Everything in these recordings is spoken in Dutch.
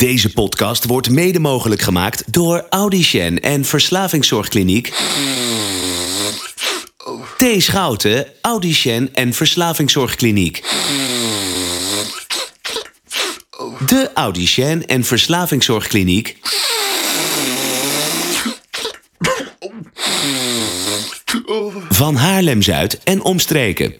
Deze podcast wordt mede mogelijk gemaakt door Audicen en Verslavingszorgkliniek. T. Schouten, Audicen en Verslavingszorgkliniek. De Audicen en Verslavingszorgkliniek. Van Haarlem-Zuid en omstreken.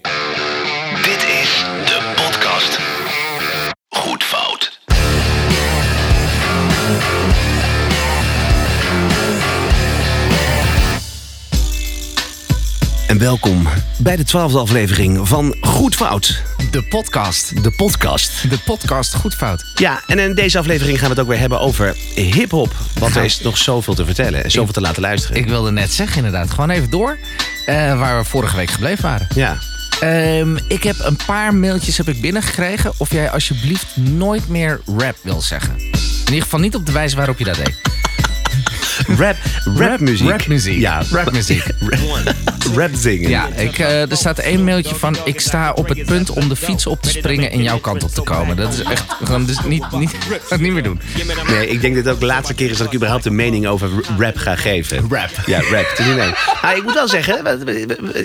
Welkom bij de twaalfde aflevering van Goed Fout. De podcast. De podcast. De podcast Goed Fout. Ja, en in deze aflevering gaan we het ook weer hebben over hip-hop. Want er is nog zoveel te vertellen en zoveel te laten luisteren. Ik wilde net zeggen, inderdaad. Gewoon even door. eh, waar we vorige week gebleven waren. Ja. Ehm, ik heb een paar mailtjes heb ik binnengekregen. Of jij alsjeblieft nooit meer rap wil zeggen. In ieder geval niet op de wijze waarop je dat deed. Rap, rapmuziek. Rapmuziek. Ja, Rapmuziek. rap zingen. Ja, ik, eh, er staat één mailtje van... Ik sta op het punt om de fiets op te springen en jouw kant op te komen. Dat is echt gewoon... Dus niet, niet, dat niet meer doen. Nee, ik denk dat het ook de laatste keer is dat ik überhaupt een mening over rap ga geven. Rap. Ja, rap. Niet nee. Ah, ik moet wel zeggen,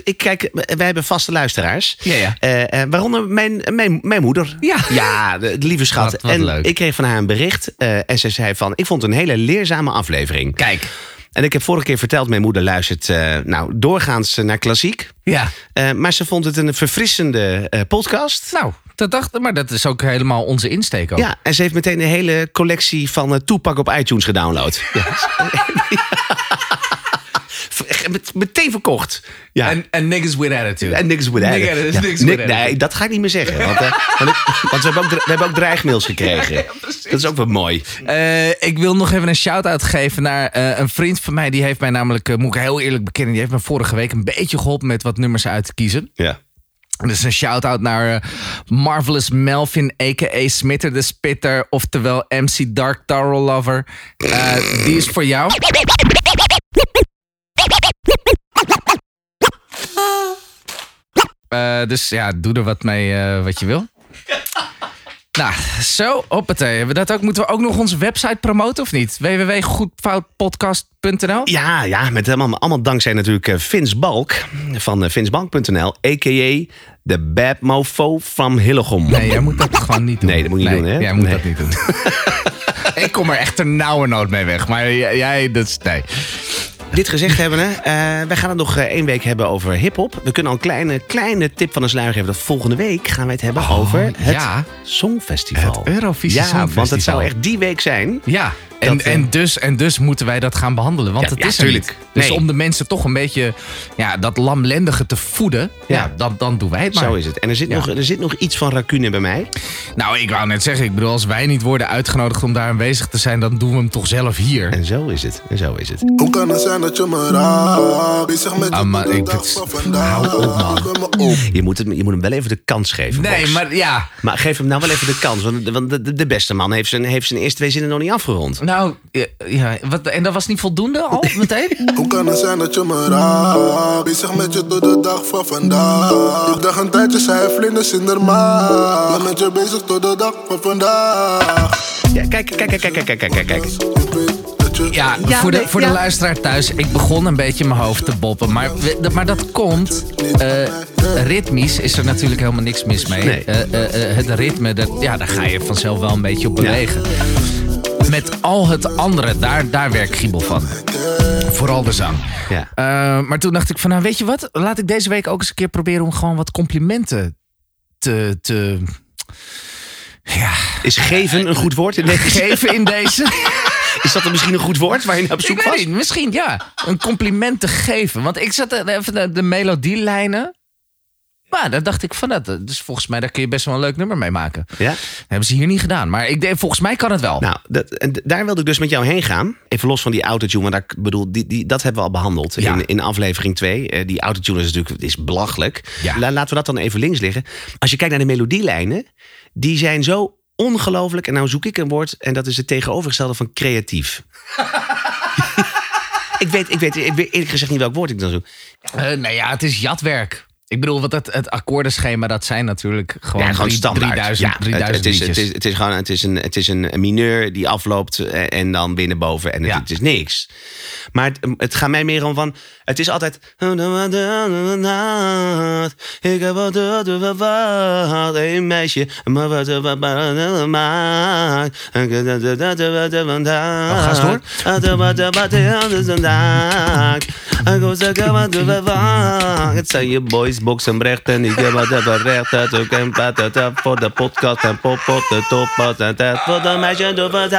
ik kijk, wij hebben vaste luisteraars. Ja, ja. Eh, eh, waaronder mijn, mijn, mijn moeder. Ja. Ja, de, de lieve schat. Wat- wat en leuk. ik kreeg van haar een bericht. eh, en ze zei van, ik vond het een hele leerzame aflevering. Kijk. En ik heb vorige keer verteld, mijn moeder luistert eh, nou, doorgaans naar klassiek. Ja. Eh, maar ze vond het een verfrissende eh, podcast. Nou, dat dacht maar dat is ook helemaal onze insteek ook. Ja, en ze heeft meteen een hele collectie van eh, Toepak op iTunes gedownload. Ja. Met- meteen verkocht. Ja. En, en niggas with attitude. En niks with attitude. dat is Ja, niks ni- with attitude. Nee, dat ga ik niet meer zeggen. Want, eh, want, ik- want we, hebben ook, we hebben ook dreigmails gekregen. dat is ook wel mooi. Eh, ik wil nog even een shout-out geven naar eh, een vriend van mij. Die heeft mij namelijk, eh, moet ik heel eerlijk bekennen... die heeft me vorige week een beetje geholpen met wat nummers uit te kiezen. Ja. Dus een shout-out naar eh, Marvelous Melvin, a.k.a. Smitter de Spitter... oftewel MC Dark Tarot Lover. Die is voor jou. Dus ja, doe er wat mee eh, wat je wil. Nou, zo, hoppatee. Hebben we dat ook? Moeten we ook nog onze website promoten of niet? www.goedfoutpodcast.nl Ja, ja, met allemaal, allemaal dankzij natuurlijk eh, Vins Balk van vinsbalk.nl, a.k.a. de bad mofo from Hillegom. Nee, jij moet dat gewoon niet doen. Nee, dat moet je niet doen, hè? Jij moet Nee. dat niet doen. ik kom er echt ternauwernood mee weg. Maar jij, jij dat is... Nee. Dit gezegd hebben, hè, eh, wij gaan het nog eh, één week hebben over hip-hop. We kunnen al een kleine, kleine tip van de sluier geven. Dat volgende week gaan wij het hebben over het Oh, ja. Songfestival. Het Eurovisie ja, Songfestival. want het zou echt die week zijn. Ja, en, Dat, eh, en, dus, en dus moeten wij dat gaan behandelen. Want Ja, het ja, is tuurlijk. niet. Dus Nee. om de mensen toch een beetje ja, dat lamlendige te voeden... Ja. Ja. dan, dan doen wij het maar. Zo is het. En er zit, Ja. nog, er zit nog iets van racune bij mij. Nou, ik wou net zeggen. Ik bedoel, als wij niet worden uitgenodigd om daar aanwezig te zijn... dan doen we hem toch zelf hier. En zo is het. En zo is het. Hoe kan het zijn dat je me raakt? Bezig met Ah, je maar ik- het- hou op, man. Je moet, het, je moet hem wel even de kans geven. Nee, Box. maar ja... Maar geef hem nou wel even de kans. Want, want de, de- de beste man heeft zijn, heeft zijn eerste twee zinnen nog niet afgerond. Nou, nou, ja, wat, en dat was niet voldoende al meteen? Hoe kan het zijn dat je me raakt? Bezig met je tot de dag van vandaag. Ik dacht een tijdje, zei vlinders in de maag. Met je bezig tot de dag van vandaag. Ja, kijk, kijk, kijk, kijk, kijk, kijk, kijk. Ja, ja, voor de, voor de luisteraar thuis. Ik begon een beetje mijn hoofd te boppen. Maar, maar dat komt. Eh, ritmisch is er natuurlijk helemaal niks mis mee. Eh, eh, het ritme, dat, ja, daar ga je vanzelf wel een beetje op bewegen. Met al het andere, daar, daar werk Giebel van. Vooral de zang. Ja. Eh, maar toen dacht ik van, nou weet je wat? Laat ik deze week ook eens een keer proberen om gewoon wat complimenten te... te ja, Is geven een goed woord in deze? geven in deze. Is dat dan misschien een goed woord waar je naar op zoek Ik was? niet, misschien ja. Een compliment te geven. Want ik zat er even de, de melodielijnen. Maar daar dacht ik van dat. Dus volgens mij daar kun je best wel een leuk nummer mee maken. Ja? Dat hebben ze hier niet gedaan. Maar ik denk, volgens mij kan het wel. Nou, dat, en daar wilde ik dus met jou heen gaan. Even los van die autotune, want daar, bedoel, die, die, dat hebben we al behandeld Ja. in, in aflevering 2. die autotune is natuurlijk is belachelijk. Ja. La- laten we dat dan even links liggen. Als je kijkt naar de melodielijnen, die zijn zo ongelooflijk. En nou zoek ik een woord en dat is het tegenovergestelde van creatief. ik, weet, ik, weet, eerlijk gezegd niet welk woord ik dan zoek. Eh, nou ja, het is jatwerk. Ik bedoel, wat het, het akkoordenschema, dat zijn natuurlijk gewoon, Ja, gewoon drie- standaard. 3000, ja, 3000 het, het, is, het, is, het is gewoon het is een, het is een, mineur die afloopt eh, en dan binnenboven. En het, Ja. het is niks. Maar het, het gaat mij meer om van... Het is altijd... Ik heb wat wat een meisje. Maar wat wat maakt. ga eens door. Het zijn je boys, Boxenbrecht en ik heb wat hebben recht. Dat ook en patata voor de podcast en pop op de top. En dat voor de meisje door wat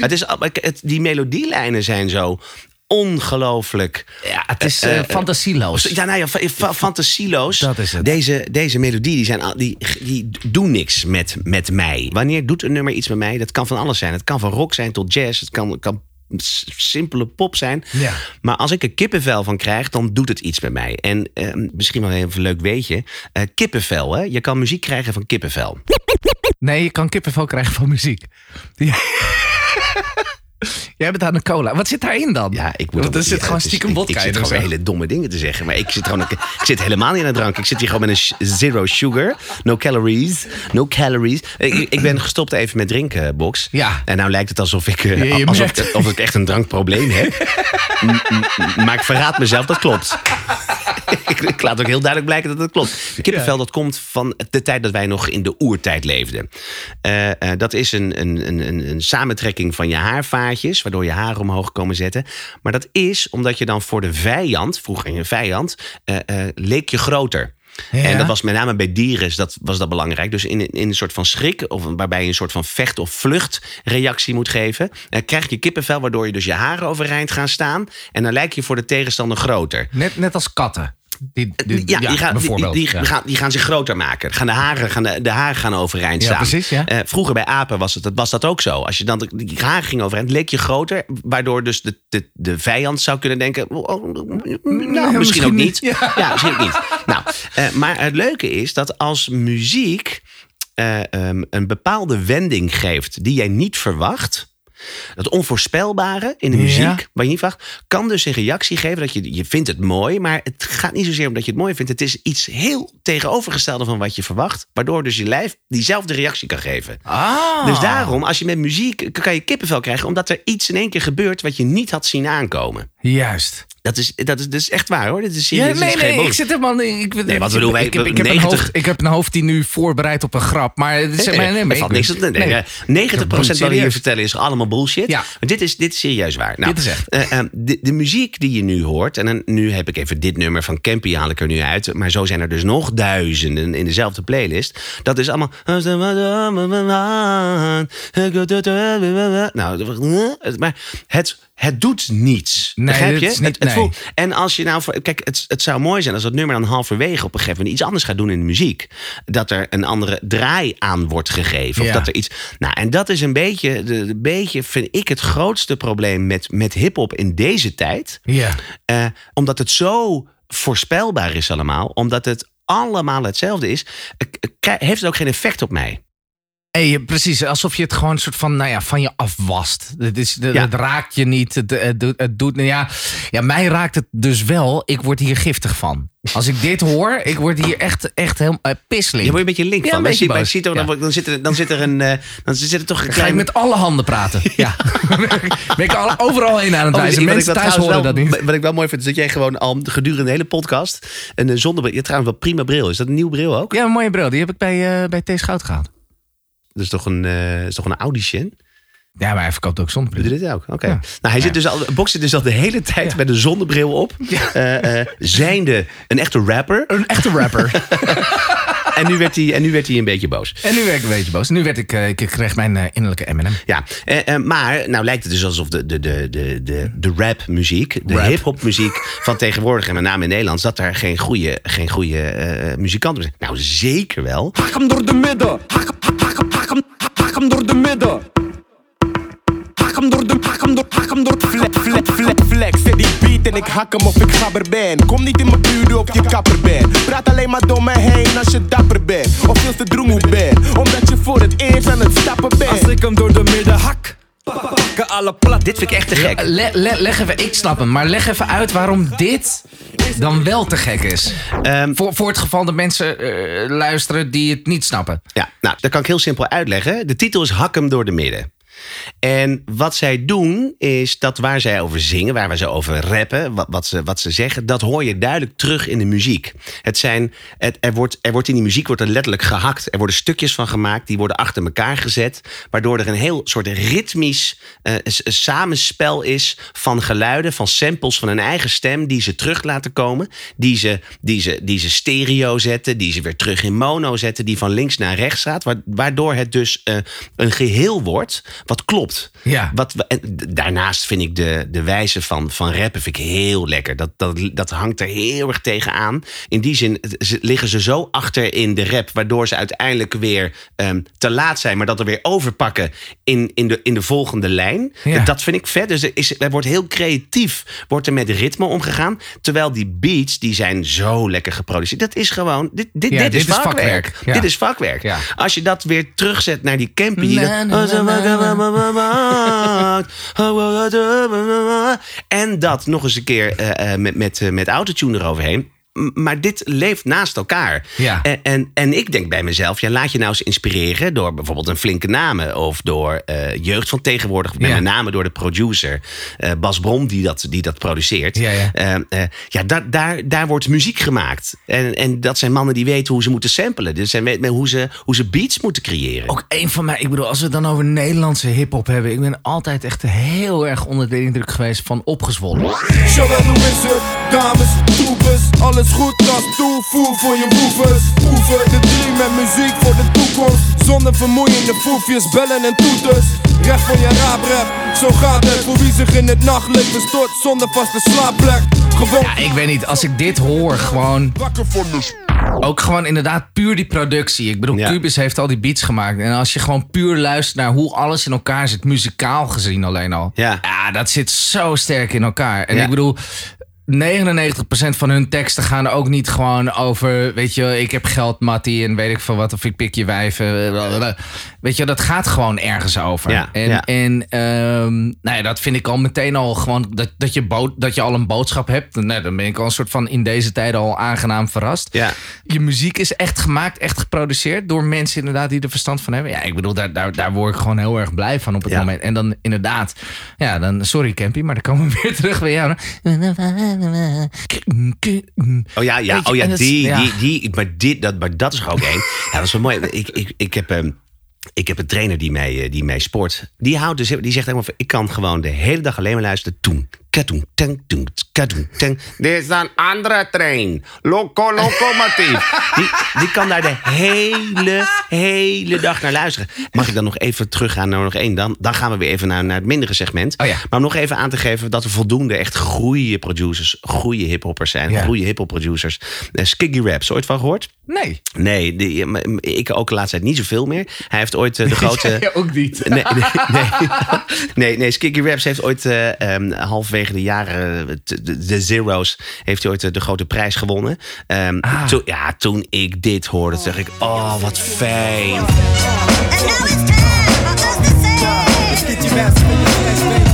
Het is, het, die melodielijnen zijn zo ongelooflijk. ja, het is eh, eh, fantasieloos. Ja, nou ja, fa- fa- fantasieloos. Dat is het. Deze, deze melodie, die, zijn, die, die doen niks met, met mij. Wanneer doet een nummer iets met mij? Dat kan van alles zijn. Het kan van rock zijn tot jazz. Het kan, kan simpele pop zijn. Ja. Maar als ik er kippenvel van krijg, dan doet het iets met mij. En eh, misschien wel even leuk weetje. Eh, kippenvel, hè? Je kan muziek krijgen van kippenvel. Nee, je kan kippenvel krijgen van muziek. Jij bent aan de cola. Wat zit daarin dan? Ja, ik Want moet er zit gewoon stiekem ik- vodka Ik in. zit of gewoon hele domme dingen te zeggen. Maar ik zit, gewoon, ik zit helemaal niet aan de drank. Ik zit hier gewoon met een zero sugar. No calories. No calories. Ik, ik ben gestopt even met drinken, Box. Ja. En nou lijkt het alsof ik, eh, alsof, ik, ik echt een drankprobleem heb. Maar ik verraad mezelf, dat klopt. ik, ik laat ook heel duidelijk blijken dat het klopt. Kippenvel, dat komt van de tijd dat wij nog in de oertijd leefden. Eh, eh, dat is een, een, een, een, een samentrekking van je waardoor je haar omhoog komen zetten. Maar dat is omdat je dan voor de vijand, vroeger je vijand, eh, eh, leek je groter. Ja. En dat was met name bij dieren dat, was dat belangrijk. Dus in, in een soort van schrik, of waarbij je een soort van vecht- of vluchtreactie moet geven, eh, krijg je kippenvel, waardoor je dus je haren overeind gaan staan. En dan lijk je voor de tegenstander groter. Net, net als katten. Die, die- Ja, die, gaan, die, ja. gaan, die gaan zich groter maken. Gaan de, haren, gaan de, de haren gaan overeind Ja, staan. precies, ja. Eh, vroeger bij apen was, het, was dat ook zo. Als je dan de, die haren ging overeind, leek je groter. Waardoor dus de, de, de vijand zou kunnen denken... oh, oh, nou, misschien, misschien ook niet. niet. Ja. Misschien ook niet. Nou, eh, maar het leuke is dat als muziek... eh, ehm, een bepaalde wending geeft die jij niet verwacht... Dat onvoorspelbare in de Ja. muziek, wat je niet verwacht, kan dus een reactie geven dat je, je vindt het mooi, maar het gaat niet zozeer omdat je het mooi vindt. Het is iets heel tegenovergestelde van wat je verwacht, waardoor dus je lijf diezelfde reactie kan geven. Ah. Dus daarom, als je met muziek, kan je kippenvel krijgen, omdat er iets in één keer gebeurt wat je niet had zien aankomen. Juist. Dat is, dat is, is echt waar hoor. Dit is Ja, serieus. dit nee, is geen nee, ik bonus. zit helemaal... Ik, ik, Nee, wat bedoel, wij- ik, heb, ik, heb 90 een hoofd, ik heb een hoofd die nu voorbereidt op een grap. Maar het is, Nee, nee, nee, maar valt ik- niks te- nee, nee. nee, 90% wat we hier vertellen is allemaal bullshit. Ja. Maar dit is, dit is serieus waar. Nou, Dit is echt. eh, de, de muziek die je nu hoort, en dan, nu heb ik even dit nummer van Campy haal ik er nu uit. Maar zo zijn er dus nog duizenden in dezelfde playlist. Dat is allemaal. Nou, maar het, het doet niets. Nee, Begrijp je? is niet- het, het nee. voelt- en als je nou, voor- kijk, het, het zou mooi zijn als dat nummer dan halverwege op een gegeven moment iets anders gaat doen in de muziek. Dat er een andere draai aan wordt gegeven. Of Ja. dat er iets. Nou, en dat is een beetje, de, de beetje vind ik het grootste probleem met, met hip-hop in deze tijd. Ja. Eh, omdat het zo voorspelbaar is allemaal. Omdat het allemaal hetzelfde is. eh, heeft het ook geen effect op mij. Hey, precies, alsof je het gewoon soort van, nou ja, van je afwast. Het, is, het, Ja. het raakt je niet. Het, het, doet- het doet, nou ja, ja, mij raakt het dus wel. Ik word hier giftig van. Als ik dit hoor, ik word hier echt, echt helemaal uh, pisseling. Je wordt een beetje link Ja, van. een beetje er- dan, Ja. dan, zit er, dan zit er een. eh, dan zit er toch een Ga klein. ik met alle handen praten. Ja. ben ik al, overal heen aan het Oh, wijzen. ik Mensen thuis horen wel- dat niet. Wat ik wel mooi vind, is dat jij gewoon al gedurende de hele podcast een eh, zonnebril... Je trouwens wel prima bril. Is dat een nieuw bril ook? Ja, een mooie bril. Die heb ik bij, eh bij T. Schout gehaald. Dat is toch een, eh is toch een audition? Ja, maar hij verkoopt ook Doe zonnebril. je dit ook? Oké. Ja. Nou, hij zit dus al, Box zit dus al de hele tijd met een zonnebril op. Eh, eh, zijnde een echte rapper. Een echte rapper. En nu werd hij, en nu werd hij een beetje boos. en nu werd ik een beetje boos. Nu werd ik, ik kreeg mijn innerlijke M&M. Ja, eh, eh, maar nou lijkt het dus alsof de, de, de, de, de, de rapmuziek, de Rap. hip-hop muziek van tegenwoordig, en met name in Nederlands, dat daar geen goede, geen goede eh, muzikanten zijn. Nou, zeker wel. Hak hem door de midden. Hak, hak, hem- door de midden. Hak hem door de, hak hem door, hak hem door. Flex, flex, flex, flex. Zet die beat en ik hak hem of ik gabber ben. Kom niet in mijn buurt of je kapper bent. Praat alleen maar door me heen als je dapper bent. Of veel te droemoe bent. Omdat je voor het eerst aan het stappen bent. Als ik hem door de midden hak. Pakken alle plat. Dit vind ik echt te gek. Le- le- leg even, ik snap hem, maar leg even uit waarom dit dan wel te gek is. Ehm, voor, voor het geval dat mensen eh, luisteren die het niet snappen. Ja, nou, dat kan ik heel simpel uitleggen. De titel is Hak hem door de midden. En wat zij doen, is dat waar zij over zingen, waar we ze over rappen, wat, ze, wat ze zeggen, dat hoor je duidelijk terug in de muziek. Het zijn, het, er, wordt, er wordt in die muziek wordt er letterlijk gehakt. Er worden stukjes van gemaakt, die worden achter elkaar gezet, waardoor er een heel soort ritmisch s- samenspel is van geluiden, van samples van hun eigen stem, die ze terug laten komen, die ze, die ze, die ze stereo zetten, die ze weer terug in mono zetten, die van links naar rechts gaat, wa- waardoor het dus eh, een geheel wordt wat klopt. Ja. Wat, en daarnaast vind ik de, de wijze van, van rappen vind ik heel lekker. Dat, dat, dat hangt er heel erg tegenaan. In die zin ze, liggen ze zo achter in de rap, waardoor ze uiteindelijk weer ehm, te laat zijn, maar dat er weer overpakken in, in, de, in de volgende lijn. Ja. Dat vind ik vet. Dus er, is, er wordt heel creatief wordt er met ritme omgegaan. Terwijl die beats, die zijn zo lekker geproduceerd. Dat is gewoon, dit, dit, Ja, dit, dit is is vakwerk. Ja. Dit is vakwerk. Als je dat weer terugzet naar die campy. en dat nog eens een keer eh, met, met, eh, met autotune eroverheen. Maar dit leeft naast elkaar. Ja. En, en, en ik denk bij mezelf, ja, laat je nou eens inspireren door bijvoorbeeld een flinke namen. Of door eh, jeugd van tegenwoordig. Met Ja. name door de producer eh, Bas Brom, die dat, die dat produceert. Ja, ja. Eh, ja daar, daar, daar wordt muziek gemaakt. En, en dat zijn mannen die weten hoe ze moeten samplen. Dus zijn met, hoe, ze, hoe ze beats moeten creëren. Ook een van mij, ik bedoel, als we het dan over Nederlandse hip-hop hebben. Ik ben altijd echt heel erg onder de indruk geweest van opgezwollen. Zowel het, dames, troepers Alles goed als toevoer voor je woevers Oefen de drie met muziek voor de toekomst Zonder vermoeiende foefjes, bellen en toeters Recht voor je raaprep, zo gaat het Voor wie zich in het nachtleven stort zonder vaste slaapplek Gewoon Ja, ik weet niet, als ik dit hoor, gewoon wakker van de Ook gewoon inderdaad puur die productie. Ik bedoel, Ja. Cubus heeft al die beats gemaakt. En als je gewoon puur luistert naar hoe alles in elkaar zit, muzikaal gezien alleen al. Ja. dat zit zo sterk in elkaar. En Ja. ik bedoel, 99% van hun teksten gaan ook niet gewoon over, weet je, ik heb geld, Mattie, en weet ik veel wat, of ik pik je wijven. blablabla. Weet je, dat gaat gewoon ergens over. Ja, en ja. en ehm, nou ja, dat vind ik al meteen al gewoon, dat, dat, je bood, dat je al een boodschap hebt. Nou, dan ben ik al een soort van in deze tijden al aangenaam verrast. Ja. Je muziek is echt gemaakt, echt geproduceerd door mensen inderdaad die er verstand van hebben. Ja, ik bedoel, daar, daar, daar word ik gewoon heel erg blij van op het moment. En dan inderdaad, ja, dan, sorry Campy, maar dan komen we weer terug bij jou. Oh ja, ja, oh ja, die, die, die, maar, dit, dat, maar dat is er ook één. Ja, dat is wel mooi. Ik, ik, ik, heb, ehm, ik heb een trainer die mij, eh, die mij sport. Die, houdt dus, die zegt helemaal van, ik kan gewoon de hele dag alleen maar luisteren. Toen, katoen, teng, teng. Dit is een andere trein. Loco, locomotief. Die, die kan daar de hele, hele dag naar luisteren. Mag ik dan nog even teruggaan naar nog één? Dan, dan gaan we weer even naar, naar het mindere segment. Oh ja. Maar om nog even aan te geven dat er voldoende echt goede producers, goede hiphoppers zijn. Ja. Goede hiphop producers. Uh, Skiggy Raps, ooit van gehoord? Nee. Nee, die, maar ik ook de laatste tijd niet zoveel meer. Hij heeft ooit eh, de grote... Jij ook niet. Nee, nee, nee. nee, nee Skiggy Raps heeft ooit eh, ehm, halverwege de jaren, de, de zero's, heeft hij ooit de grote prijs gewonnen. Ehm, Ah. toen, ja, toen ik dit hoorde, zeg ik, oh, wat fijn. And now it's time for us to say. Get your ass in your ass, baby.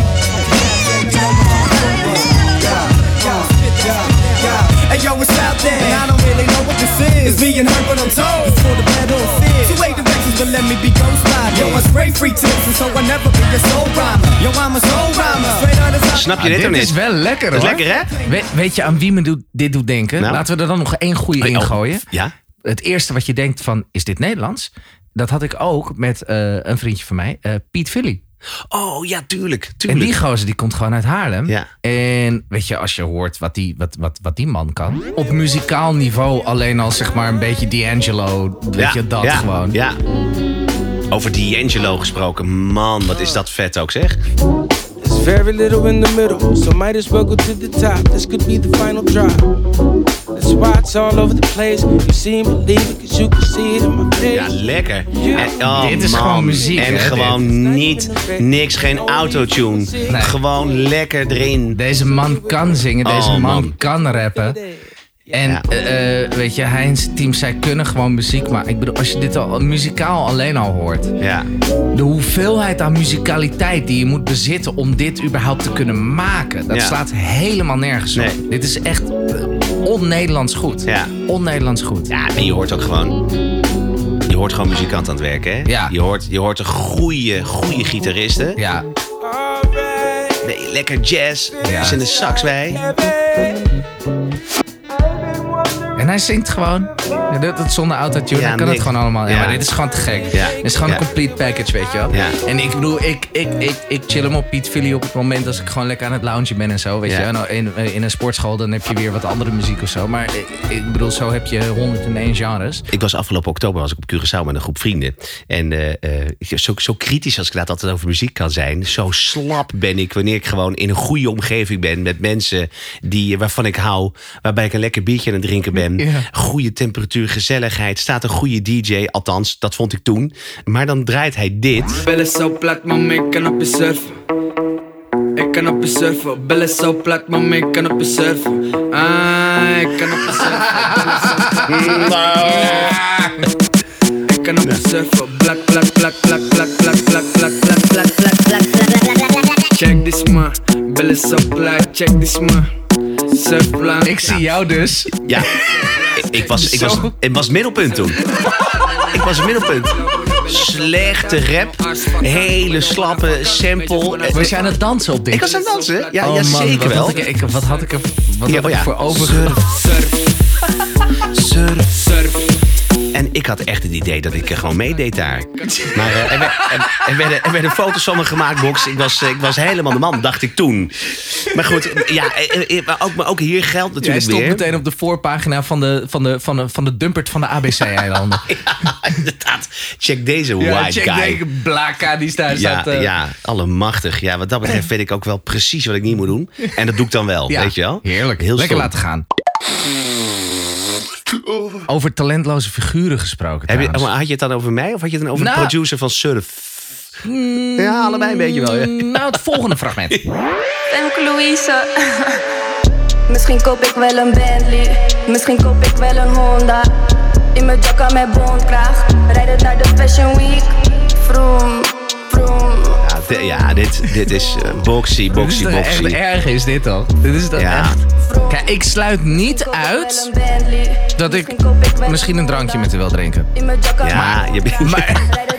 Hey yo, it's out there, and I don't really know what this is. It's me and her, but I'm told it's for the better of fear. Two way directions, but let me be ghost. Yo, I spray free tips, and so I never be a soul rhymer. Yo, I'm a soul rhymer. Straight out of Snap je Ah, dit of dit niet? is wel lekker Dat hoor. is lekker, hè? We- weet je aan wie me doet, dit doet denken? Nou? Laten we er dan nog één goede Oh, in gooien. Ja? Het eerste wat je denkt van, is dit Nederlands? Dat had ik ook met eh, een vriendje van mij, eh, Piet Philly. Oh, ja, tuurlijk, En tuurlijk. die gozer die komt gewoon uit Haarlem. Ja. En weet je, als je hoort wat die, wat, wat, wat die man kan. Op muzikaal niveau alleen al zeg maar een beetje D'Angelo. Weet ja, je, dat ja, gewoon. Ja. Over D'Angelo gesproken. Man, wat is dat vet ook, zeg. There's very little in the middle, so might as well go to the top. This could be the final drop. That's why it's all over the place. You see and believe it, cause you can see it in my face. Ja, lekker. En, oh, Dit is man. gewoon muziek, En hè, gewoon niet, niks, geen autotune. Gewoon lekker erin. Deze man kan zingen, deze Oh, man, man. kan rappen. En Ja. eh, eh, weet je, hij en zijn team, zij kunnen gewoon muziek maken. Ik bedoel, als je dit al muzikaal alleen al hoort. Ja. De hoeveelheid aan muzikaliteit die je moet bezitten om dit überhaupt te kunnen maken. Dat Ja. slaat helemaal nergens op. Nee. Dit is echt eh, on-Nederlands goed. Ja. On-Nederlands goed. Ja, en je hoort ook gewoon. Je hoort gewoon muzikant aan het werken, hè? Ja. Je hoort, je hoort een goede, goede gitaristen. Ja. Nee, lekker jazz. Ja. Er zit een sax bij. Hij zingt gewoon. Dat, dat zonder autotune. Ja, hij kan Nick. het gewoon allemaal. Ja, Ja. maar dit is gewoon te gek. Ja. Dit is gewoon een complete package, weet je wel. En ik bedoel, ik, ik, ik, ik chill hem op Piet Philly op het moment als ik gewoon lekker aan het loungen ben en zo. Weet je, en in, in een sportschool dan heb je weer wat andere muziek of zo. Maar ik, ik bedoel, zo heb je 101 genres. Ik was afgelopen oktober was ik op Curaçao met een groep vrienden. En eh, eh, zo, zo kritisch als ik laat altijd over muziek kan zijn. Zo slap ben ik wanneer ik gewoon in een goede omgeving ben. Met mensen die, waarvan ik hou. Waarbij ik een lekker biertje aan het drinken ben. Ja. Goede temperatuur, gezelligheid. Staat een goede DJ. Althans, dat vond ik toen. Maar dan draait hij dit. Bellen zo plat, mama, ik kan op je surfen. Ik kan op je surfen. Bellen zo plat, mama, ik kan op je surfen. Ah, ik kan op je surfen. Ik kan op je surfen. Blak, blak, blak, blak, blak, blak, blak, blak, blak, blak, blak, blak. Check this man, bellen zo plat, check this man. Surfplan. Ik zie jou dus. Ja, ik, ik was, ik was, ik was middelpunt toen. Ik was middelpunt. Slechte rap. Hele slappe sample. Was jij aan het dansen op dit? Ik was aan het dansen. Ja, Oh ja zeker wat wel. Had ik, ik, wat had ik er wat Ja, had oh ik ja. voor over? Surf, Surf. surf. En ik had echt het idee dat ik er gewoon meedeed daar. Maar eh, er, werd- er- er werden, er werden foto's van me gemaakt, Box. Ik was, eh, ik was helemaal de man, dacht ik toen. Maar goed, ja, eh, eh, maar ook, maar ook hier geldt Jij natuurlijk stond weer. meteen op de voorpagina van de, van de, van de, van de dumpert van de ABC-eilanden. Ja, inderdaad. Check deze Ja, white check guy. deze Blaka die daar Ja, staat. eh, ja, allemachtig. Ja, wat dat betreft weet ik ook wel precies wat ik niet moet doen. En dat doe ik dan wel, ja, weet je wel? Heerlijk. Heel Lekker stom. laten gaan. Over talentloze figuren gesproken Heb je, maar had je het dan over mij of had je het dan over de Nou- producer van Surf? Ja, allebei een beetje wel. Ja. Nou, het volgende fragment. Femke Louise. Misschien koop ik wel een Bentley. Misschien koop ik wel een Honda. In mijn jacka met bondkraag. Rijden naar de Fashion Week. Vroom ja, dit, dit is eh, boxy, boxy, boxy. hoe erg is dit dan? Dit is dat ja. echt. Kijk, ik sluit niet uit dat ik misschien een drankje met u wil drinken. Ja, maar, je bent... Maar,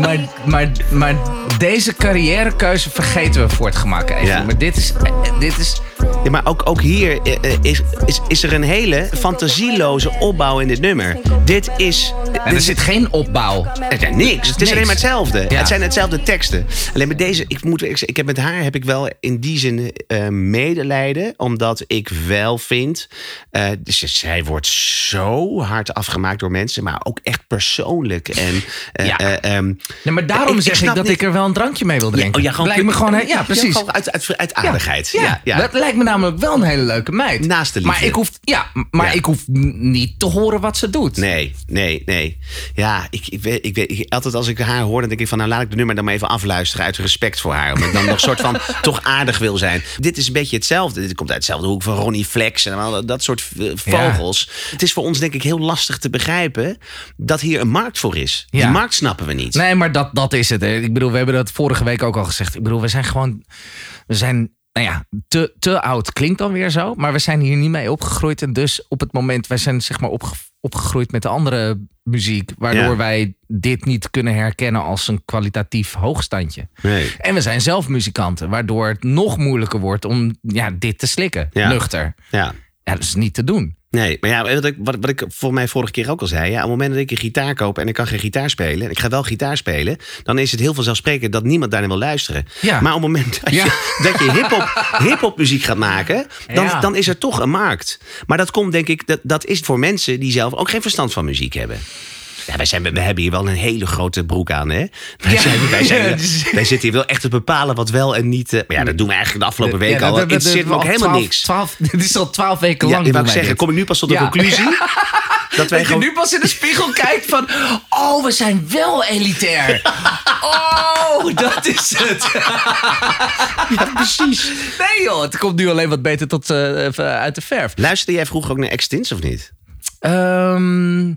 Maar, Week. maar, maar deze carrièrekeuze vergeten we voor het gemak even. Ja. Maar dit is... Dit is Ja, maar ook, ook hier eh, eh, is, is, is er een hele fantasieloze opbouw in dit nummer. Dit is... en er zit geen opbouw. Is niks. Het is Niks. alleen maar hetzelfde. Ja. Het zijn hetzelfde teksten. Alleen met deze, ik moet ik, ik heb met haar heb ik wel in die zin eh, medelijden, omdat ik wel vind, eh, dus zij wordt zo hard afgemaakt door mensen, maar ook echt persoonlijk en eh, Ja. Ehm, Nee, maar daarom Ik- zeg ik, dat niet- ik er wel een drankje mee wil drinken. oh ja, lijkt me gewoon... Ja, precies. gewoon uit, uit, uit aardigheid. Ja, Ja, dat lijkt me namelijk wel een hele leuke meid. Naast de liefde. Maar ik hoef, ja, maar ik hoef niet te horen wat ze doet. Nee, nee, nee. Ja, ik, ik, weet, ik weet, altijd als ik haar hoor, dan denk ik van... nou, laat ik de nummer dan maar even afluisteren uit respect voor haar. Omdat ik dan nog soort van toch aardig wil zijn. Dit is een beetje hetzelfde. Dit komt uit hetzelfde hoek van Ronnie Flex en al dat soort eh, vogels. Het is voor ons denk ik heel lastig te begrijpen... dat hier een markt voor is. Die markt snappen we niet. Nee, maar dat, dat is het. hè. Ik bedoel, we hebben dat vorige week ook al gezegd. Ik bedoel, we zijn gewoon... We zijn, nou ja, te, te oud klinkt dan weer zo. Maar we zijn hier niet mee opgegroeid. En dus op het moment... Wij zijn zeg maar opge, opgegroeid met de andere muziek. Waardoor Ja. wij dit niet kunnen herkennen als een kwalitatief hoogstandje. Nee. En we zijn zelf muzikanten. Waardoor het nog moeilijker wordt om ja, dit te slikken. Ja. Nuchter. Ja. Ja, dat is niet te doen. Nee, maar ja, wat ik, wat, wat ik voor mij vorige keer ook al zei. Ja, op het moment dat ik een gitaar koop en ik kan geen gitaar spelen. En ik ga wel gitaar spelen. Dan is het heel vanzelfsprekend dat niemand daarin wil luisteren. Ja. Maar op het moment dat Ja. je, dat je hip-hop muziek gaat maken. Dan, Ja. dan is er toch een markt. Maar dat komt denk ik, dat, dat is voor mensen die zelf ook geen verstand van muziek hebben. Ja, wij, zijn, we hebben hier wel een hele grote broek aan, hè? Wij, Ja. zijn, wij, zijn, dus- wij zitten hier wel echt te bepalen wat wel en niet... eh, maar ja, dat doen we eigenlijk de afgelopen week Ja, al. Het interesseert me ook al helemaal 12 niks. 12 dit is al twaalf weken lang. ik wou zeggen, dit. kom ik nu pas tot de conclusie? Dat wij Dat je gewoon... nu pas in de spiegel kijkt van... Oh, we zijn wel elitair. Oh, dat is het. Ja, precies. Nee joh, het komt nu alleen wat beter tot, eh, uit de verf. Luisterde jij vroeger ook naar Extins of niet? Ehm,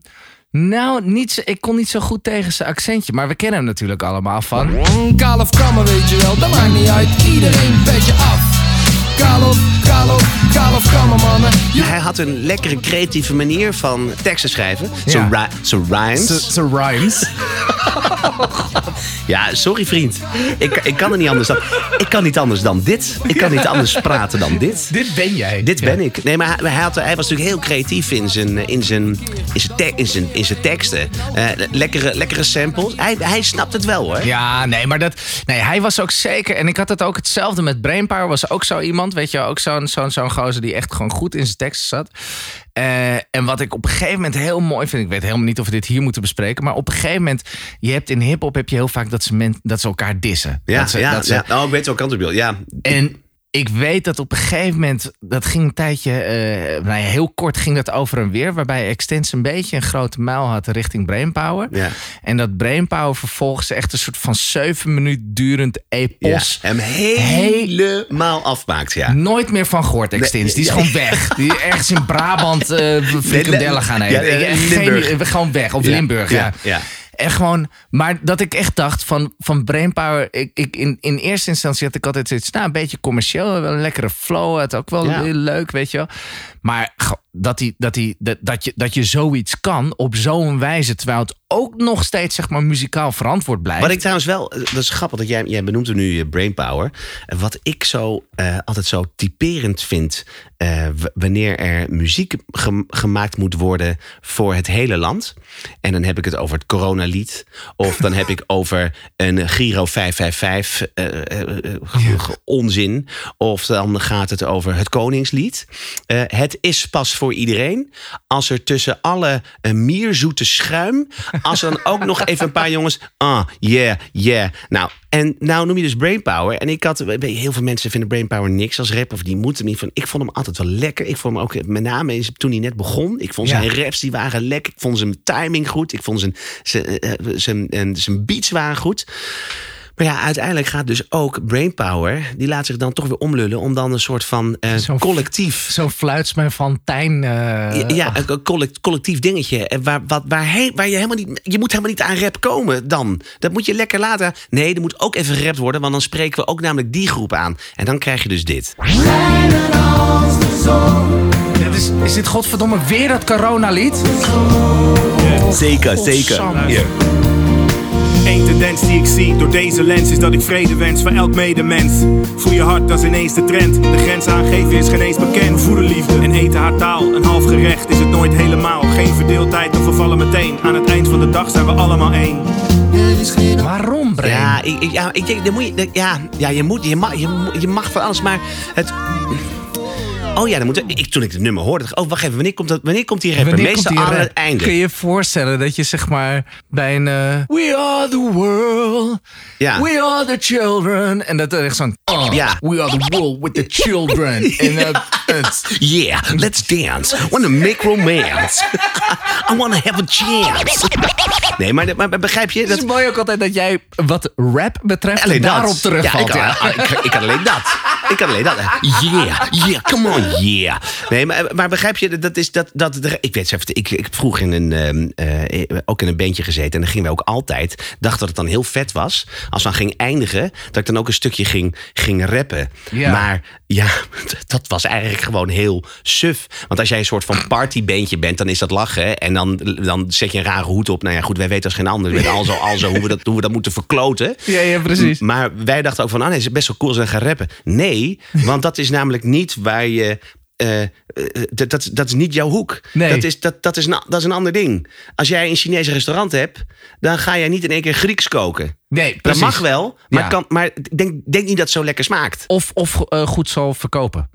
nou, niet, ik kon niet zo goed tegen zijn accentje. Maar we kennen hem natuurlijk allemaal van... Kaal of kammen, weet je wel, dat maakt niet uit. Iedereen petje af. Kaal of kammen, mannen. Je Hij had een lekkere creatieve manier van teksten schrijven. Zo Ja. ri- zo rhymes. Zijn rhymes. Ja, sorry vriend. Ik, ik kan er niet anders dan. Ik kan niet anders dan dit. Ik kan niet anders praten dan dit. Dit ben jij. Dit ben ik. Nee, maar hij, had, hij was natuurlijk heel creatief in zijn, in zijn, in zijn, te- in zijn, in zijn teksten. Eh, lekkere, lekkere samples. Hij, hij snapt het wel hoor. Ja, nee, maar dat. Nee, hij was ook zeker. En ik had het ook hetzelfde met Brainpower. Was ook zo iemand, weet je, ook zo'n zo'n zo'n gozer die echt gewoon goed in zijn teksten zat. Eh, en wat ik op een gegeven moment heel mooi vind, ik weet helemaal niet of we dit hier moeten bespreken, maar op een gegeven moment, je hebt in hip-hop heb je heel vaak dat ze, men, dat ze elkaar dissen. Ja, dat ze, ja, dat ze, ja. Oh, ik weet wel kant op. Ja, En ik weet dat op een gegeven moment, dat ging een tijdje, eh, nou ja, heel kort ging dat over en weer, waarbij Extens een beetje een grote mijl had richting Brainpower. Ja. En dat Brainpower vervolgens echt een soort van zeven minuten durend ja. epos. Hem helemaal afmaakt. Ja. Nooit meer van gehoord, Extens. Die is gewoon weg. Die ergens in Brabant frikandellen gaan eten. Ja, ja. Geen, gewoon weg. Of Ja, Limburg, ja. En gewoon, maar dat ik echt dacht van, van Brainpower. Ik, ik, in, in eerste instantie had ik altijd zoiets, nou, een beetje commercieel, wel een lekkere flow. Het ook wel Ja. heel leuk, weet je wel. Maar dat, die, dat, die, dat, dat, je, dat je zoiets kan op zo'n wijze, terwijl het ook nog steeds, zeg maar, muzikaal verantwoord blijft. Wat ik trouwens wel, eh, dat is grappig dat jij, jij benoemt er nu je brainpower. Wat ik zo eh, altijd zo typerend vind, eh, wanneer er muziek gem- gemaakt moet worden voor het hele land. En dan heb ik het over het coronalied. Of dan heb ik over een Giro 555 eh, eh, eh, g- onzin. Of dan gaat het over het Koningslied. Het is pas voor iedereen als er tussen alle eh, mierzoete schuim... als er dan ook nog even een paar jongens... Ah, yeah, yeah. Nou, en nou noem je dus Brainpower. En ik had... Heel veel mensen vinden Brainpower niks als rap. Of die moeten niet van... Ik vond hem altijd wel lekker. Ik vond hem ook met name toen hij net begon. Ik vond Ja. zijn raps die waren lekker. Ik vond zijn timing goed. Ik vond zijn, zijn, eh, zijn, en zijn beats waren goed. Maar ja, uiteindelijk gaat dus ook Brainpower... die laat zich dan toch weer omlullen... om dan een soort van eh, Zo'n collectief... Zo'n fluitsman van Tijn. eh, Ja, ja, een- een collect- collectief dingetje. En Waar, wat, waar, he- waar je helemaal niet. Je moet helemaal niet aan rap komen dan. Dat moet je lekker laten. Nee, er moet ook even gerapt worden. Want dan spreken we ook namelijk die groep aan. En dan krijg je dus dit. Dit is, is dit godverdomme weer dat coronalied? Zeker, Godsamme. Eén tendens die ik zie door deze lens is dat ik vrede wens voor elk medemens. Voel je hart, dat is ineens de trend. De grens aangeven is geen eens bekend. Voelen liefde en eten haar taal. Een half gerecht is het nooit helemaal. Geen verdeeldheid of we vallen meteen. Aan het eind van de dag zijn we allemaal één. Waarom, Brain? Ja, ik, ik- ja, ik denk, dan moet je, ja, ja, je moet, je mag, je, je mag van alles, maar het. Oh ja, dan moet ik, toen ik het nummer hoorde, dacht ik, oh wacht even, wanneer komt, dat, wanneer komt die rapper? Wanneer Meestal die aan rap? het einde. Kun je je voorstellen dat je zeg maar bij een... eh, We are the world, Ja. we are the children. En dat er echt zo'n... Ja. We are the world with the children. En het... Yeah, let's dance. Wanna make romance. I wanna have a chance. Nee, maar, maar, begrijp je? Het is Dat, mooi ook altijd dat jij wat rap betreft alleen daarop dat. terugvalt. Ja, ik, kan, ik, ik kan alleen dat. Ik kan alleen dat. Yeah, yeah, come on, yeah. Nee, maar, maar begrijp je, dat is dat. dat ik weet even, ik, ik heb vroeger in een, ehm, eh, ook in een bandje gezeten. En dan gingen we ook altijd, dacht dat het dan heel vet was. Als we dan ging eindigen, dat ik dan ook een stukje ging, ging rappen. Ja. Maar ja, dat was eigenlijk gewoon heel suf. Want als jij een soort van partybandje bent, dan is dat lachen. En dan, dan zet je een rare hoed op. Nou ja, goed, wij weten als geen ander. We weten al zo, al zo hoe, we dat, hoe we dat moeten verkloten. Ja, ja, precies. Maar wij dachten ook van, ah nee, het is best wel cool we gaan rappen. Nee, want dat is namelijk niet waar je... eh, eh, dat, dat, dat is niet jouw hoek. Nee. Dat, is, dat, dat, is een, dat is een ander ding. Als jij een Chinese restaurant hebt, dan ga jij niet in één keer Grieks koken. Nee, Dat precies. mag wel, maar, Ja. kan, maar denk, denk niet dat het zo lekker smaakt. Of, of eh, goed zal verkopen.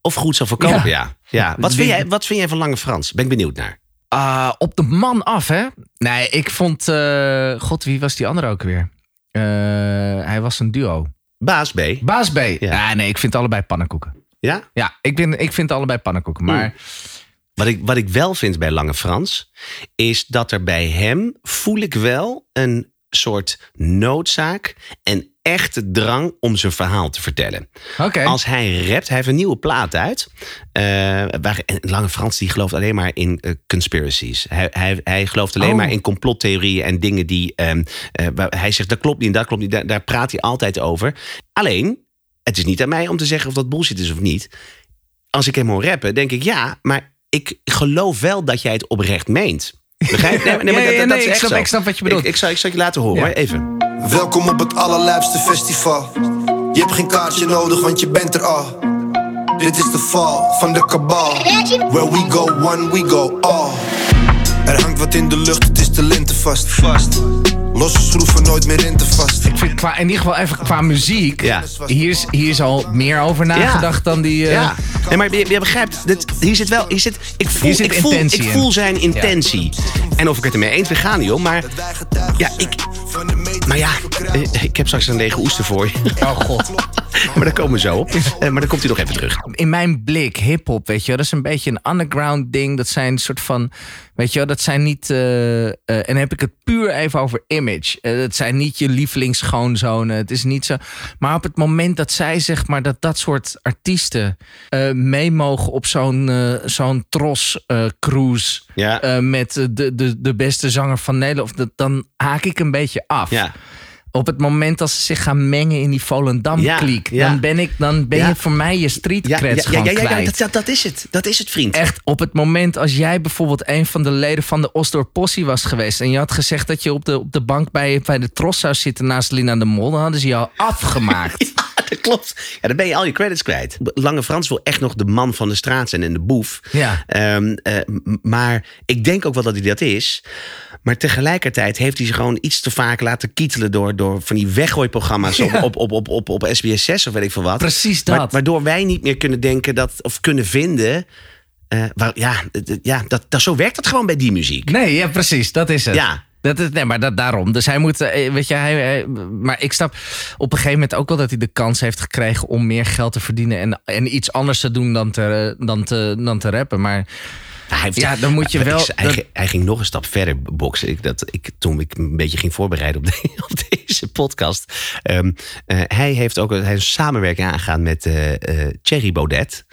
Of goed zal verkopen, Ja. ja. ja. Wat, vind jij, wat vind jij van Lange Frans? Ben ik benieuwd naar. Ah, op de man af, hè? Nee, ik vond... God, wie was die andere ook weer? Hij was een duo. Baas B. Baas B. Ja. Ja. nee, ik vind allebei pannenkoeken. Ja? Ja, ik, ben, ik vind allebei pannenkoeken. Maar Wat ik, wat ik wel vind bij Lange Frans, is dat er bij hem voel ik wel een soort noodzaak en echte drang om zijn verhaal te vertellen. Als hij rapt, hij heeft een nieuwe plaat uit. eh, waar, en Lange Frans die gelooft alleen maar in eh, conspiracies. Hij, hij, hij gelooft alleen Oh. maar in complottheorieën en dingen die. ehm, eh, hij zegt dat klopt niet, dat klopt niet. Daar, daar praat hij altijd over. Alleen, het is niet aan mij om te zeggen of dat bullshit is of niet. Als ik hem hoor rappen, denk ik ja, maar ik geloof wel dat jij het oprecht meent. Begrijp je? Nee, maar Ja, ja, dat- nee, is ik echt snap- zo. ik snap wat je bedoelt. Ik, ik, zal, ik zal je laten horen, hoor. even. Welkom op het allerlijpste festival. Je hebt geen kaartje nodig, want je bent er al. Dit is de val van de kabal. Where we go one, we go all. Er hangt wat in de lucht, het is de lente vast. vast. Losse schroeven nooit meer in te vast. Ik vind qua, in ieder geval even qua muziek. Ja. Hier, is, hier is al meer over nagedacht dan die. eh, Ja, nee, maar je, je begrijpt, dit, hier zit wel, hier zit, ik voel, Hier zit ik voel, intentie ik voel zijn intentie. En of ik het ermee eens ben, gaan niet om. Maar ja, ik, maar ja, eh, ik heb straks een lege oester voor je. Oh god. maar daar komen we zo op. Eh, maar dan komt hij nog even terug. in mijn blik, hip-hop, weet je wel, dat is een beetje een underground ding. Dat zijn een soort van, weet je wel, dat zijn niet. eh, en dan heb ik het puur even over image. Het zijn niet je lievelingsschoonzonen. Het is niet zo. Maar op het moment dat zij, zeg maar, dat dat soort artiesten mee mogen op zo'n zo'n tros eh, cruise. Ja. met de, de, de beste zanger van Nederland. of dat- Dan haak ik een beetje af. Ja. Op het moment dat ze zich gaan mengen in die Volendam-kliek, Ja, ja. dan ben, ik, dan ben Ja. je voor mij je street Ja, ja, ja, gewoon ja, ja, ja, kwijt. dat, dat, dat is het. Dat is het, vriend. Echt, op het moment als jij bijvoorbeeld een van de leden van de Osdorp Possie was geweest... en je had gezegd dat je op de, op de bank bij, bij de tros zou zitten naast Lina de Mol... dan hadden ze al afgemaakt. Dat klopt. Ja, dan ben je al je credits kwijt. Lange Frans wil echt nog de man van de straat zijn en de boef. Ja. Ehm, eh, maar ik denk ook wel dat hij dat is. Maar tegelijkertijd heeft hij zich gewoon iets te vaak laten kietelen... door, door van die weggooiprogramma's op, Ja. op, op, op, op, op SBS 6 of weet ik veel wat. Precies dat. waardoor wij niet meer kunnen denken dat, of kunnen vinden... eh, waar, ja, ja dat, dat, zo werkt het gewoon bij die muziek. Nee, ja, precies, dat is het. Ja. Dat is, nee, maar dat, daarom. Dus hij moet, eh, weet je, hij, maar ik snap op een gegeven moment ook wel dat hij de kans heeft gekregen om meer geld te verdienen en, en iets anders te doen dan te, dan te, dan te rappen. Maar Hij heeft- Ja, dan moet je wel- Hij, dat- ging- hij ging nog een stap verder boksen. Ik, dat, ik, toen ik een beetje ging voorbereiden op, de- op deze podcast. Ehm, eh, hij heeft ook hij is een samenwerking aangegaan met Thierry Baudet.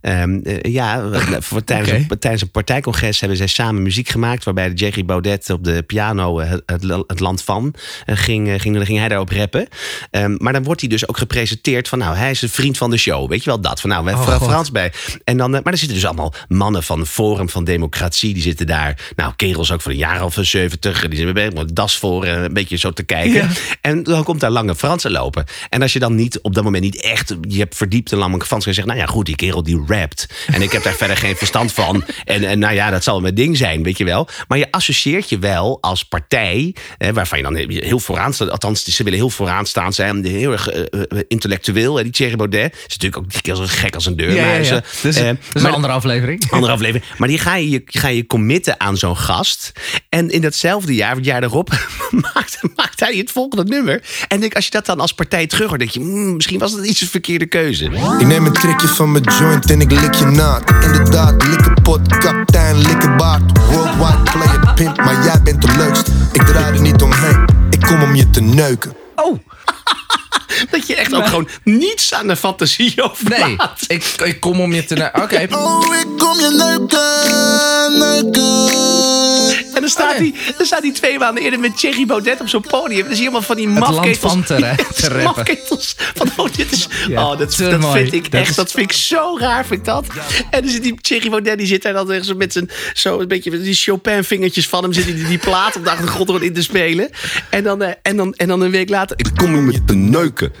Ehm, eh, ja, voor, tijdens, een, tijdens een partijcongres hebben zij samen muziek gemaakt. Waarbij de Thierry Baudet op de piano het, het, land van ging, ging, ging hij daarop rappen. Ehm, maar dan wordt hij dus ook gepresenteerd van, nou, hij is een vriend van de show. Weet je wel dat? Van, nou, we hebben Oh. Frans bij. En dan, maar er zitten dus allemaal mannen van Forum van Democratie. Die zitten daar. Nou, kerels ook van een jaar of een 70. Die zitten met een das voor en een beetje zo te kijken. Ja. En dan komt daar Lange Fransen lopen. En als je dan niet op dat moment niet echt je hebt verdiept in Lange Frans. En zegt, nou ja, goed, die kerel die rapt. En ik heb daar verder geen verstand van. En, en nou ja, dat zal mijn ding zijn, weet je wel. Maar je associeert je wel als partij. Hè, waarvan je dan heel vooraan staat. Althans, ze willen heel vooraan staan zijn. Heel erg eh, eh, intellectueel. Hè, die Thierry Baudet. Is natuurlijk ook die kerel is gek als een deur. ja, eh, Dus, eh, dat is maar- een andere aflevering. andere aflevering. Maar die ga je, je ga je committen aan zo'n gast. En in datzelfde jaar, het jaar daarop, maakt, maakt hij het volgende nummer. En denk, als je dat dan als partij terug hoort, denk je, hmm, misschien was dat iets een verkeerde keuze. Ik neem een trekje van mijn joint en ik lik je naad. Inderdaad, likken pot, kaptein, likken baard. Worldwide player, pimp, maar jij bent de leukst. Ik draai er niet omheen, ik kom om je te neuken. Oh, Dat je echt ook gewoon niets aan de fantasie overlaat. nee. Ik, ik kom om je te... Oké. Oh, ik kom je neuken, neuken. En dan staat, hij, dan staat hij twee maanden eerder met Thierry Baudet op zo'n podium. Dan zie je allemaal van die mafketels. van te ra- te rappen. mafketels. Van, oh, dit is, Ja, oh, dat, vind ik Dat echt, is- dat vind ik zo raar, vind ik dat. En dan zit die Thierry Baudet, die zit daar dan zo met zijn, zo een beetje met die Chopin-vingertjes van hem, zit hij die, die plaat op de achtergrond in te spelen. En dan, eh, en dan, en dan een week later, ik kom om je te neuken.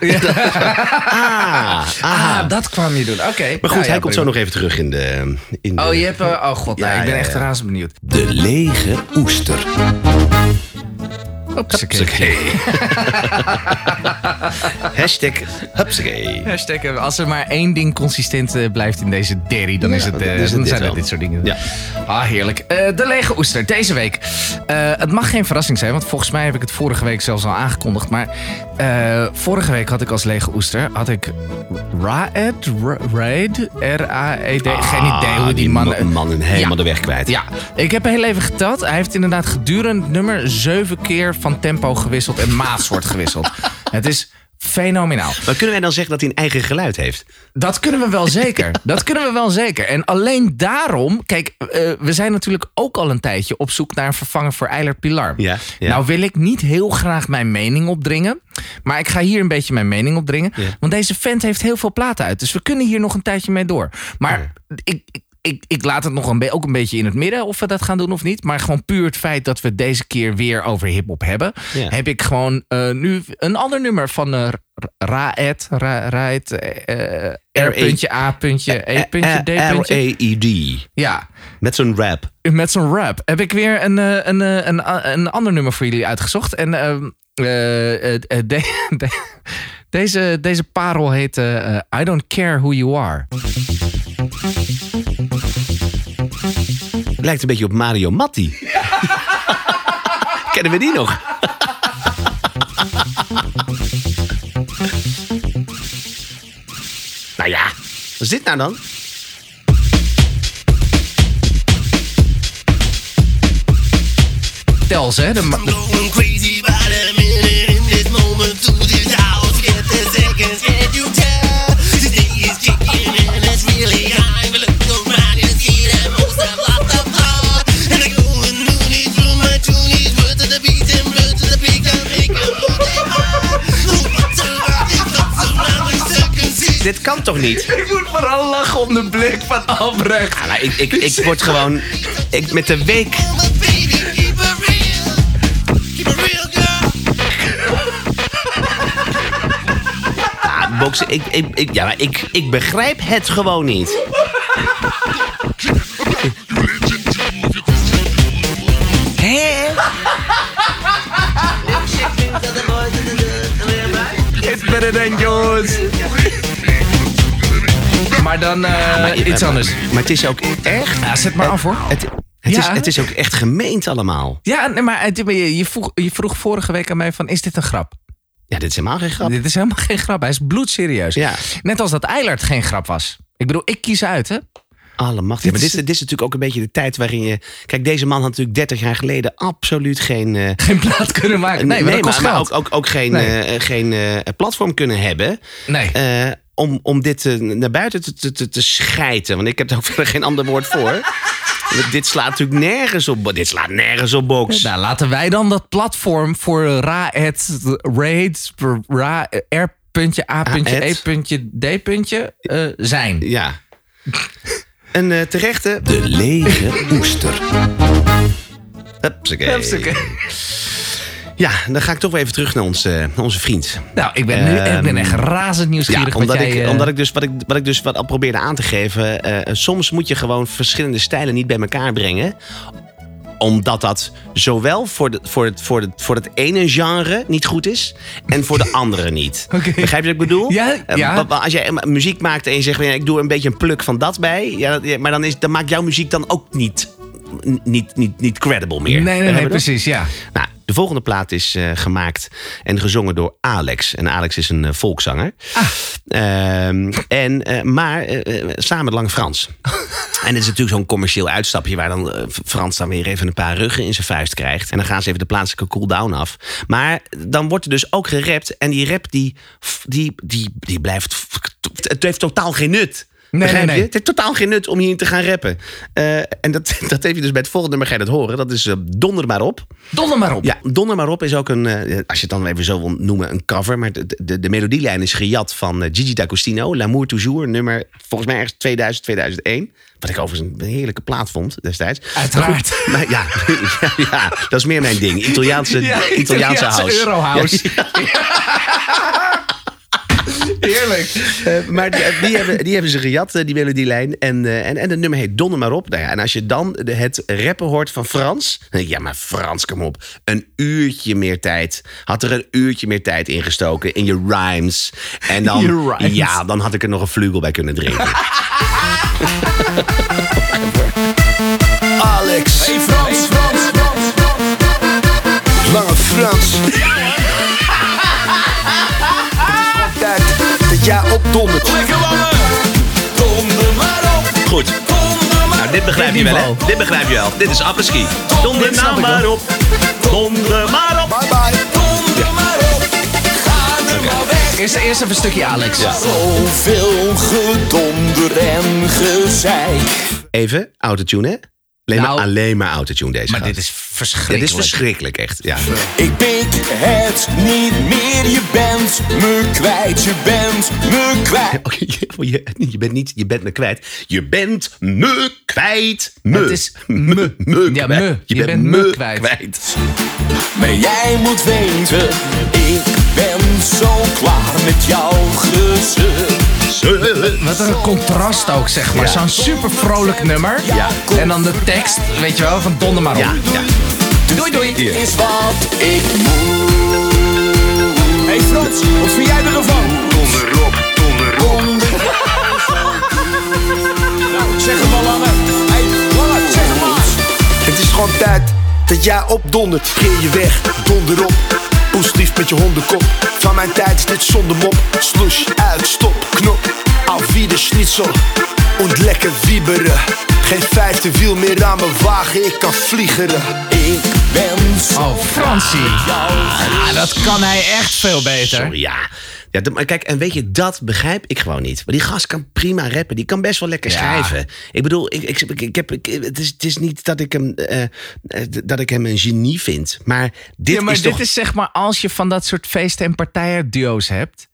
ah, ah. Ah, dat kwam je doen. Oké. Maar goed, Nou ja, hij komt zo nog even terug in de... In de Oh, je hebt... eh, oh god, nou, Ja, ik ben ja, echt ja. razend benieuwd. De lege oester. Hupsakee. Hashtag hupsakee. Hashtag, eh, als er maar één ding consistent eh, blijft in deze derry, dan, is het, eh, dan is het dan dit zijn het dit soort dingen. Ja. Ah, heerlijk. Eh, de lege oester, deze week. Eh, het mag geen verrassing zijn, want volgens mij heb ik het vorige week zelfs al aangekondigd. Maar eh, vorige week had ik als lege oester, had ik Raed, Ra- Raed, R-A-E-D, geen idee hoe die man... Ah, man, man helemaal Ja. de weg kwijt. Ja, ik heb heel even geteld. Hij heeft inderdaad gedurende nummer zeven keer van tempo gewisseld en maatsoort gewisseld. Het is fenomenaal. Maar kunnen wij dan zeggen dat hij een eigen geluid heeft? Dat kunnen we wel zeker. Dat kunnen we wel zeker. En alleen daarom, kijk, eh, we zijn natuurlijk ook al een tijdje op zoek naar een vervanger voor Eilert Pilar. Ja, ja. Nou wil ik niet heel graag mijn mening opdringen. Maar ik ga hier een beetje mijn mening opdringen. Ja. Want deze vent heeft heel veel platen uit. Dus we kunnen hier nog een tijdje mee door. Maar ik, ik, ik, ik laat het nog een ook een beetje in het midden of we dat gaan doen of niet. Maar gewoon puur het feit dat we deze keer weer over hip-hop hebben. Ja. Heb ik gewoon eh, nu een ander nummer van eh, Raed. Ra, Raed. R. puntje, A. puntje, puntje, D. R-A-E-D. Ja. Met zo'n rap. Met zo'n rap heb ik weer een, eh, een, een, een ander nummer voor jullie uitgezocht. En ehm, eh, eh, eh, de- de- deze, deze parel heet I Don't Care Who You Are. Lijkt een beetje op Mario Matti. Kennen we die nog? nou ja, wat is dit nou dan? Tels, hè? De Dit kan toch niet? Ik moet vooral lachen om de blik van Albrecht. Ja, nou, ik, ik, ik word gewoon... Ik, met de week... Ah, boksen, ik, ik, ik, ja, maar ik, ik begrijp het gewoon niet. Hé? It's better than yours. Maar dan eh, Maar- iets anders. Maar het is ook echt... Ja, zet maar af hoor. Het, het, is, Ja. het is ook echt gemeend allemaal. Ja, nee, maar je, vroeg, je vroeg vorige week aan mij van, is dit een grap? Ja, dit is helemaal geen grap. Dit is helemaal geen grap. Hij is bloedserieus. Ja. Net als dat Eilert geen grap was. Ik bedoel, ik kies uit, hè? Allemachtig. Dit Maar dit is- dit is natuurlijk ook een beetje de tijd waarin je... Kijk, deze man had natuurlijk 30 jaar geleden absoluut geen... eh, Geen plaat kunnen maken. Nee, maar kost maar, ook, ook, ook geen, Nee. eh, geen platform kunnen hebben. Nee. Om, om dit eh, naar buiten te, te, te, te schijten. Want ik heb er ook verder geen ander woord voor. Dit slaat natuurlijk nergens op. Dit slaat nergens op box. Nou, laten wij dan dat platform voor Raed, Raid, Ra, R. puntje, A. E. puntje, D. puntje eh, zijn. Ja. Een eh, terechte... De lege oester. Hupsakee. Hupsakee. Ja, dan ga ik toch weer even terug naar onze, onze vriend. Nou, ik ben, nu, ik ben echt razend nieuwsgierig Ja, omdat, jij... ik, eh, omdat ik dus wat ik, wat ik dus wat al probeerde aan te geven. eh, soms moet je gewoon verschillende stijlen niet bij elkaar brengen omdat dat zowel voor, de, voor, het, voor, het, voor het ene genre niet goed is en voor de andere niet. Begrijp je wat ik bedoel? Ja, Eh, Als jij eh, muziek maakt en je zegt, ik doe een beetje een pluk van dat bij. Ja, maar dan, is, dan maakt jouw muziek dan ook niet, niet, niet, niet credible meer. Nee, nee, nee, precies, ja. Nou, de volgende plaat is eh, gemaakt en gezongen door Alex. En Alex is een eh, volkszanger. Ehm, en, eh, maar samen met Lang Frans. en het is natuurlijk zo'n commercieel uitstapje... waar dan Frans dan weer even een paar ruggen in zijn vuist krijgt. En dan gaan ze even de plaatselijke cooldown af. Maar dan wordt er dus ook gerapt. En die rap die, die, die, die blijft... Het heeft totaal geen nut. Nee, nee, nee. Het heeft totaal geen nut om hierin te gaan rappen. Eh, en dat, dat heeft je dus bij het volgende nummer ga je dat horen. Dat is eh, Donder maar op. Donder maar op. Ja, Donder maar op is ook een, eh, als je het dan even zo wil noemen, een cover. Maar de, de, de melodielijn is gejat van Gigi D'Agostino. L'amour toujours, nummer volgens mij ergens 2000, 2001. Wat ik overigens een heerlijke plaat vond destijds. Uiteraard. Maar ja, ja, ja, dat is meer mijn ding. Italiaanse, Ja, Italiaanse Italiaanse house. Eurohouse. Ja, ja. Heerlijk. Eh, maar die, die hebben, die hebben ze gejat, eh, die melodielijn. En, eh, en, en het nummer heet Donder maar op. Nou ja, en als je dan de, het rappen hoort van Frans... Ja, maar Frans, kom op. Een uurtje meer tijd. Had er een uurtje meer tijd ingestoken in je rhymes. En dan, Je rhymes. Ja, dan had ik er nog een vlugel bij kunnen drinken. Alex. Hey Frans, Frans, Frans, Lange Frans. Jij opdondert. Lekker mannen. Donder maar op. Goed. Nou, dit begrijp je wel, hè? Dit begrijp je wel. Dit is appeski. Donder nou maar op. Donder maar op. Bye bye. Donder maar op. Ga er maar weg. Eerst, eerst even een stukje Alex. Zoveel gedonder en gezeik. Even, autotune, hè? Alleen, Nou, maar, alleen maar autotune deze Maar gast. dit is verschrikkelijk. dit is verschrikkelijk, echt. Ja. Ik pik het niet meer, je bent me kwijt, je bent me kwijt. Oh, je, je, je bent niet, je bent me kwijt. Je bent me kwijt. Me. Het is me. me Ja, kwijt. me. Je, Je bent, bent me me kwijt. kwijt. Maar jij moet weten, ik ben zo klaar met jouw gezeur. Wat een contrast ook, zeg maar. Ja. Zo'n super vrolijk nummer. Ja. En dan de tekst, weet je wel, van donder maar op. Ja, ja. Doei, doei. Dit is wat ik moet. Hey Frans, wat vind jij ervan? Donder op, donder op. Nou, zeg het maar lange. Hey, lange, zeg het maar. Het is gewoon tijd dat jij opdondert. Keer je weg, donder op. Poeslief met je hondenkop. Van mijn tijd is dit zonder mop. Sloes, uit, stop, knop. Auf wieder schnitzel. Und lekker wieberen. Geen vijfde wiel meer aan mijn wagen, ik kan vliegeren. Ik ben zo Oh, Fransie. Ah, dat kan hij echt veel beter. Sorry, ja. Ja maar kijk, en weet je, dat begrijp ik gewoon niet. Maar die gast kan prima rappen. Die kan best wel lekker Ja. schrijven. Ik bedoel, ik, ik, ik, heb, ik- het, is, het is niet dat ik, hem, eh, eh, dat ik hem een genie vind. Maar dit ja, maar is dit toch... is zeg maar als je van dat soort feesten en partijen duo's hebt.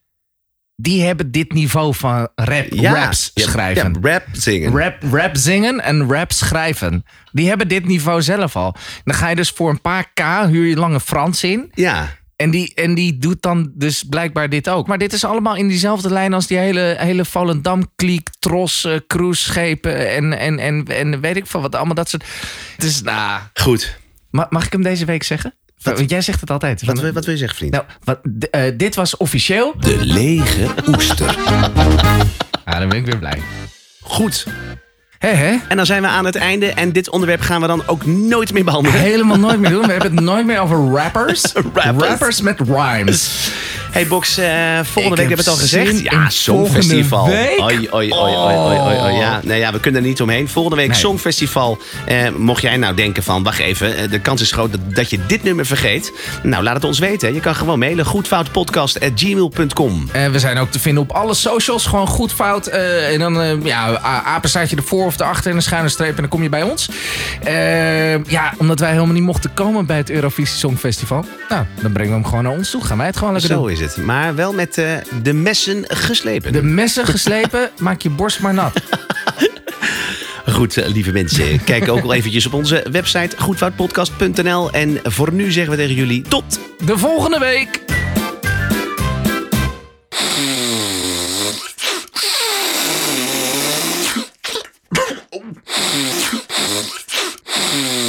Die hebben dit niveau van rap, ja, raps schrijven. Ja, rap zingen. Rap, rap zingen en rap schrijven. Die hebben dit niveau zelf al. Dan ga je dus voor een paar k huur je lange Frans in. Ja. En die, en die doet dan dus blijkbaar dit ook. Maar dit is allemaal in diezelfde lijn als die hele, hele Volendam-kliek, tros, eh, cruiseschepen en, en, en, en weet ik veel wat. Allemaal dat soort. Het is, nou, Goed. ma- mag ik hem deze week zeggen? Want jij zegt het altijd. Wat, wil- wat wil je zeggen, vriend? Nou, wat, eh, dit was officieel. de lege oester. Ja, dan ben ik weer blij. Goed. Hé. En dan zijn we aan het einde. En dit onderwerp gaan we dan ook nooit meer behandelen. Helemaal nooit meer doen. We hebben het nooit meer over rappers. Rappers. met rhymes. Hey Box, eh, volgende Ik week heb hebben we het al gezegd. Ja, in Songfestival. Oi, oi, oi, oi, oi, oi, oi. Ja, nee, ja, we kunnen er niet omheen. Volgende week Nee. Songfestival. Eh, mocht jij nou denken van, wacht even, eh, de kans is groot dat, dat je dit nummer vergeet. Nou, laat het ons weten. Je kan gewoon mailen. Goedfoutpodcast.gmail.com Eh, we zijn ook te vinden op alle socials. Gewoon goed fout. eh, en dan ja, a- apenstaartje ervoor of erachter en een schuine streep. En dan kom je bij ons. Ja, omdat wij helemaal niet mochten komen bij het Eurovisie Songfestival. Nou, dan brengen we hem gewoon naar ons toe. Gaan wij het gewoon lekker Zo doen. is maar wel met eh, de messen geslepen. De messen geslepen, maak je borst maar nat. Goed, eh, lieve mensen, kijk ook wel eventjes op onze website goedfoutpodcast.nl. En voor nu zeggen we tegen jullie tot de volgende week.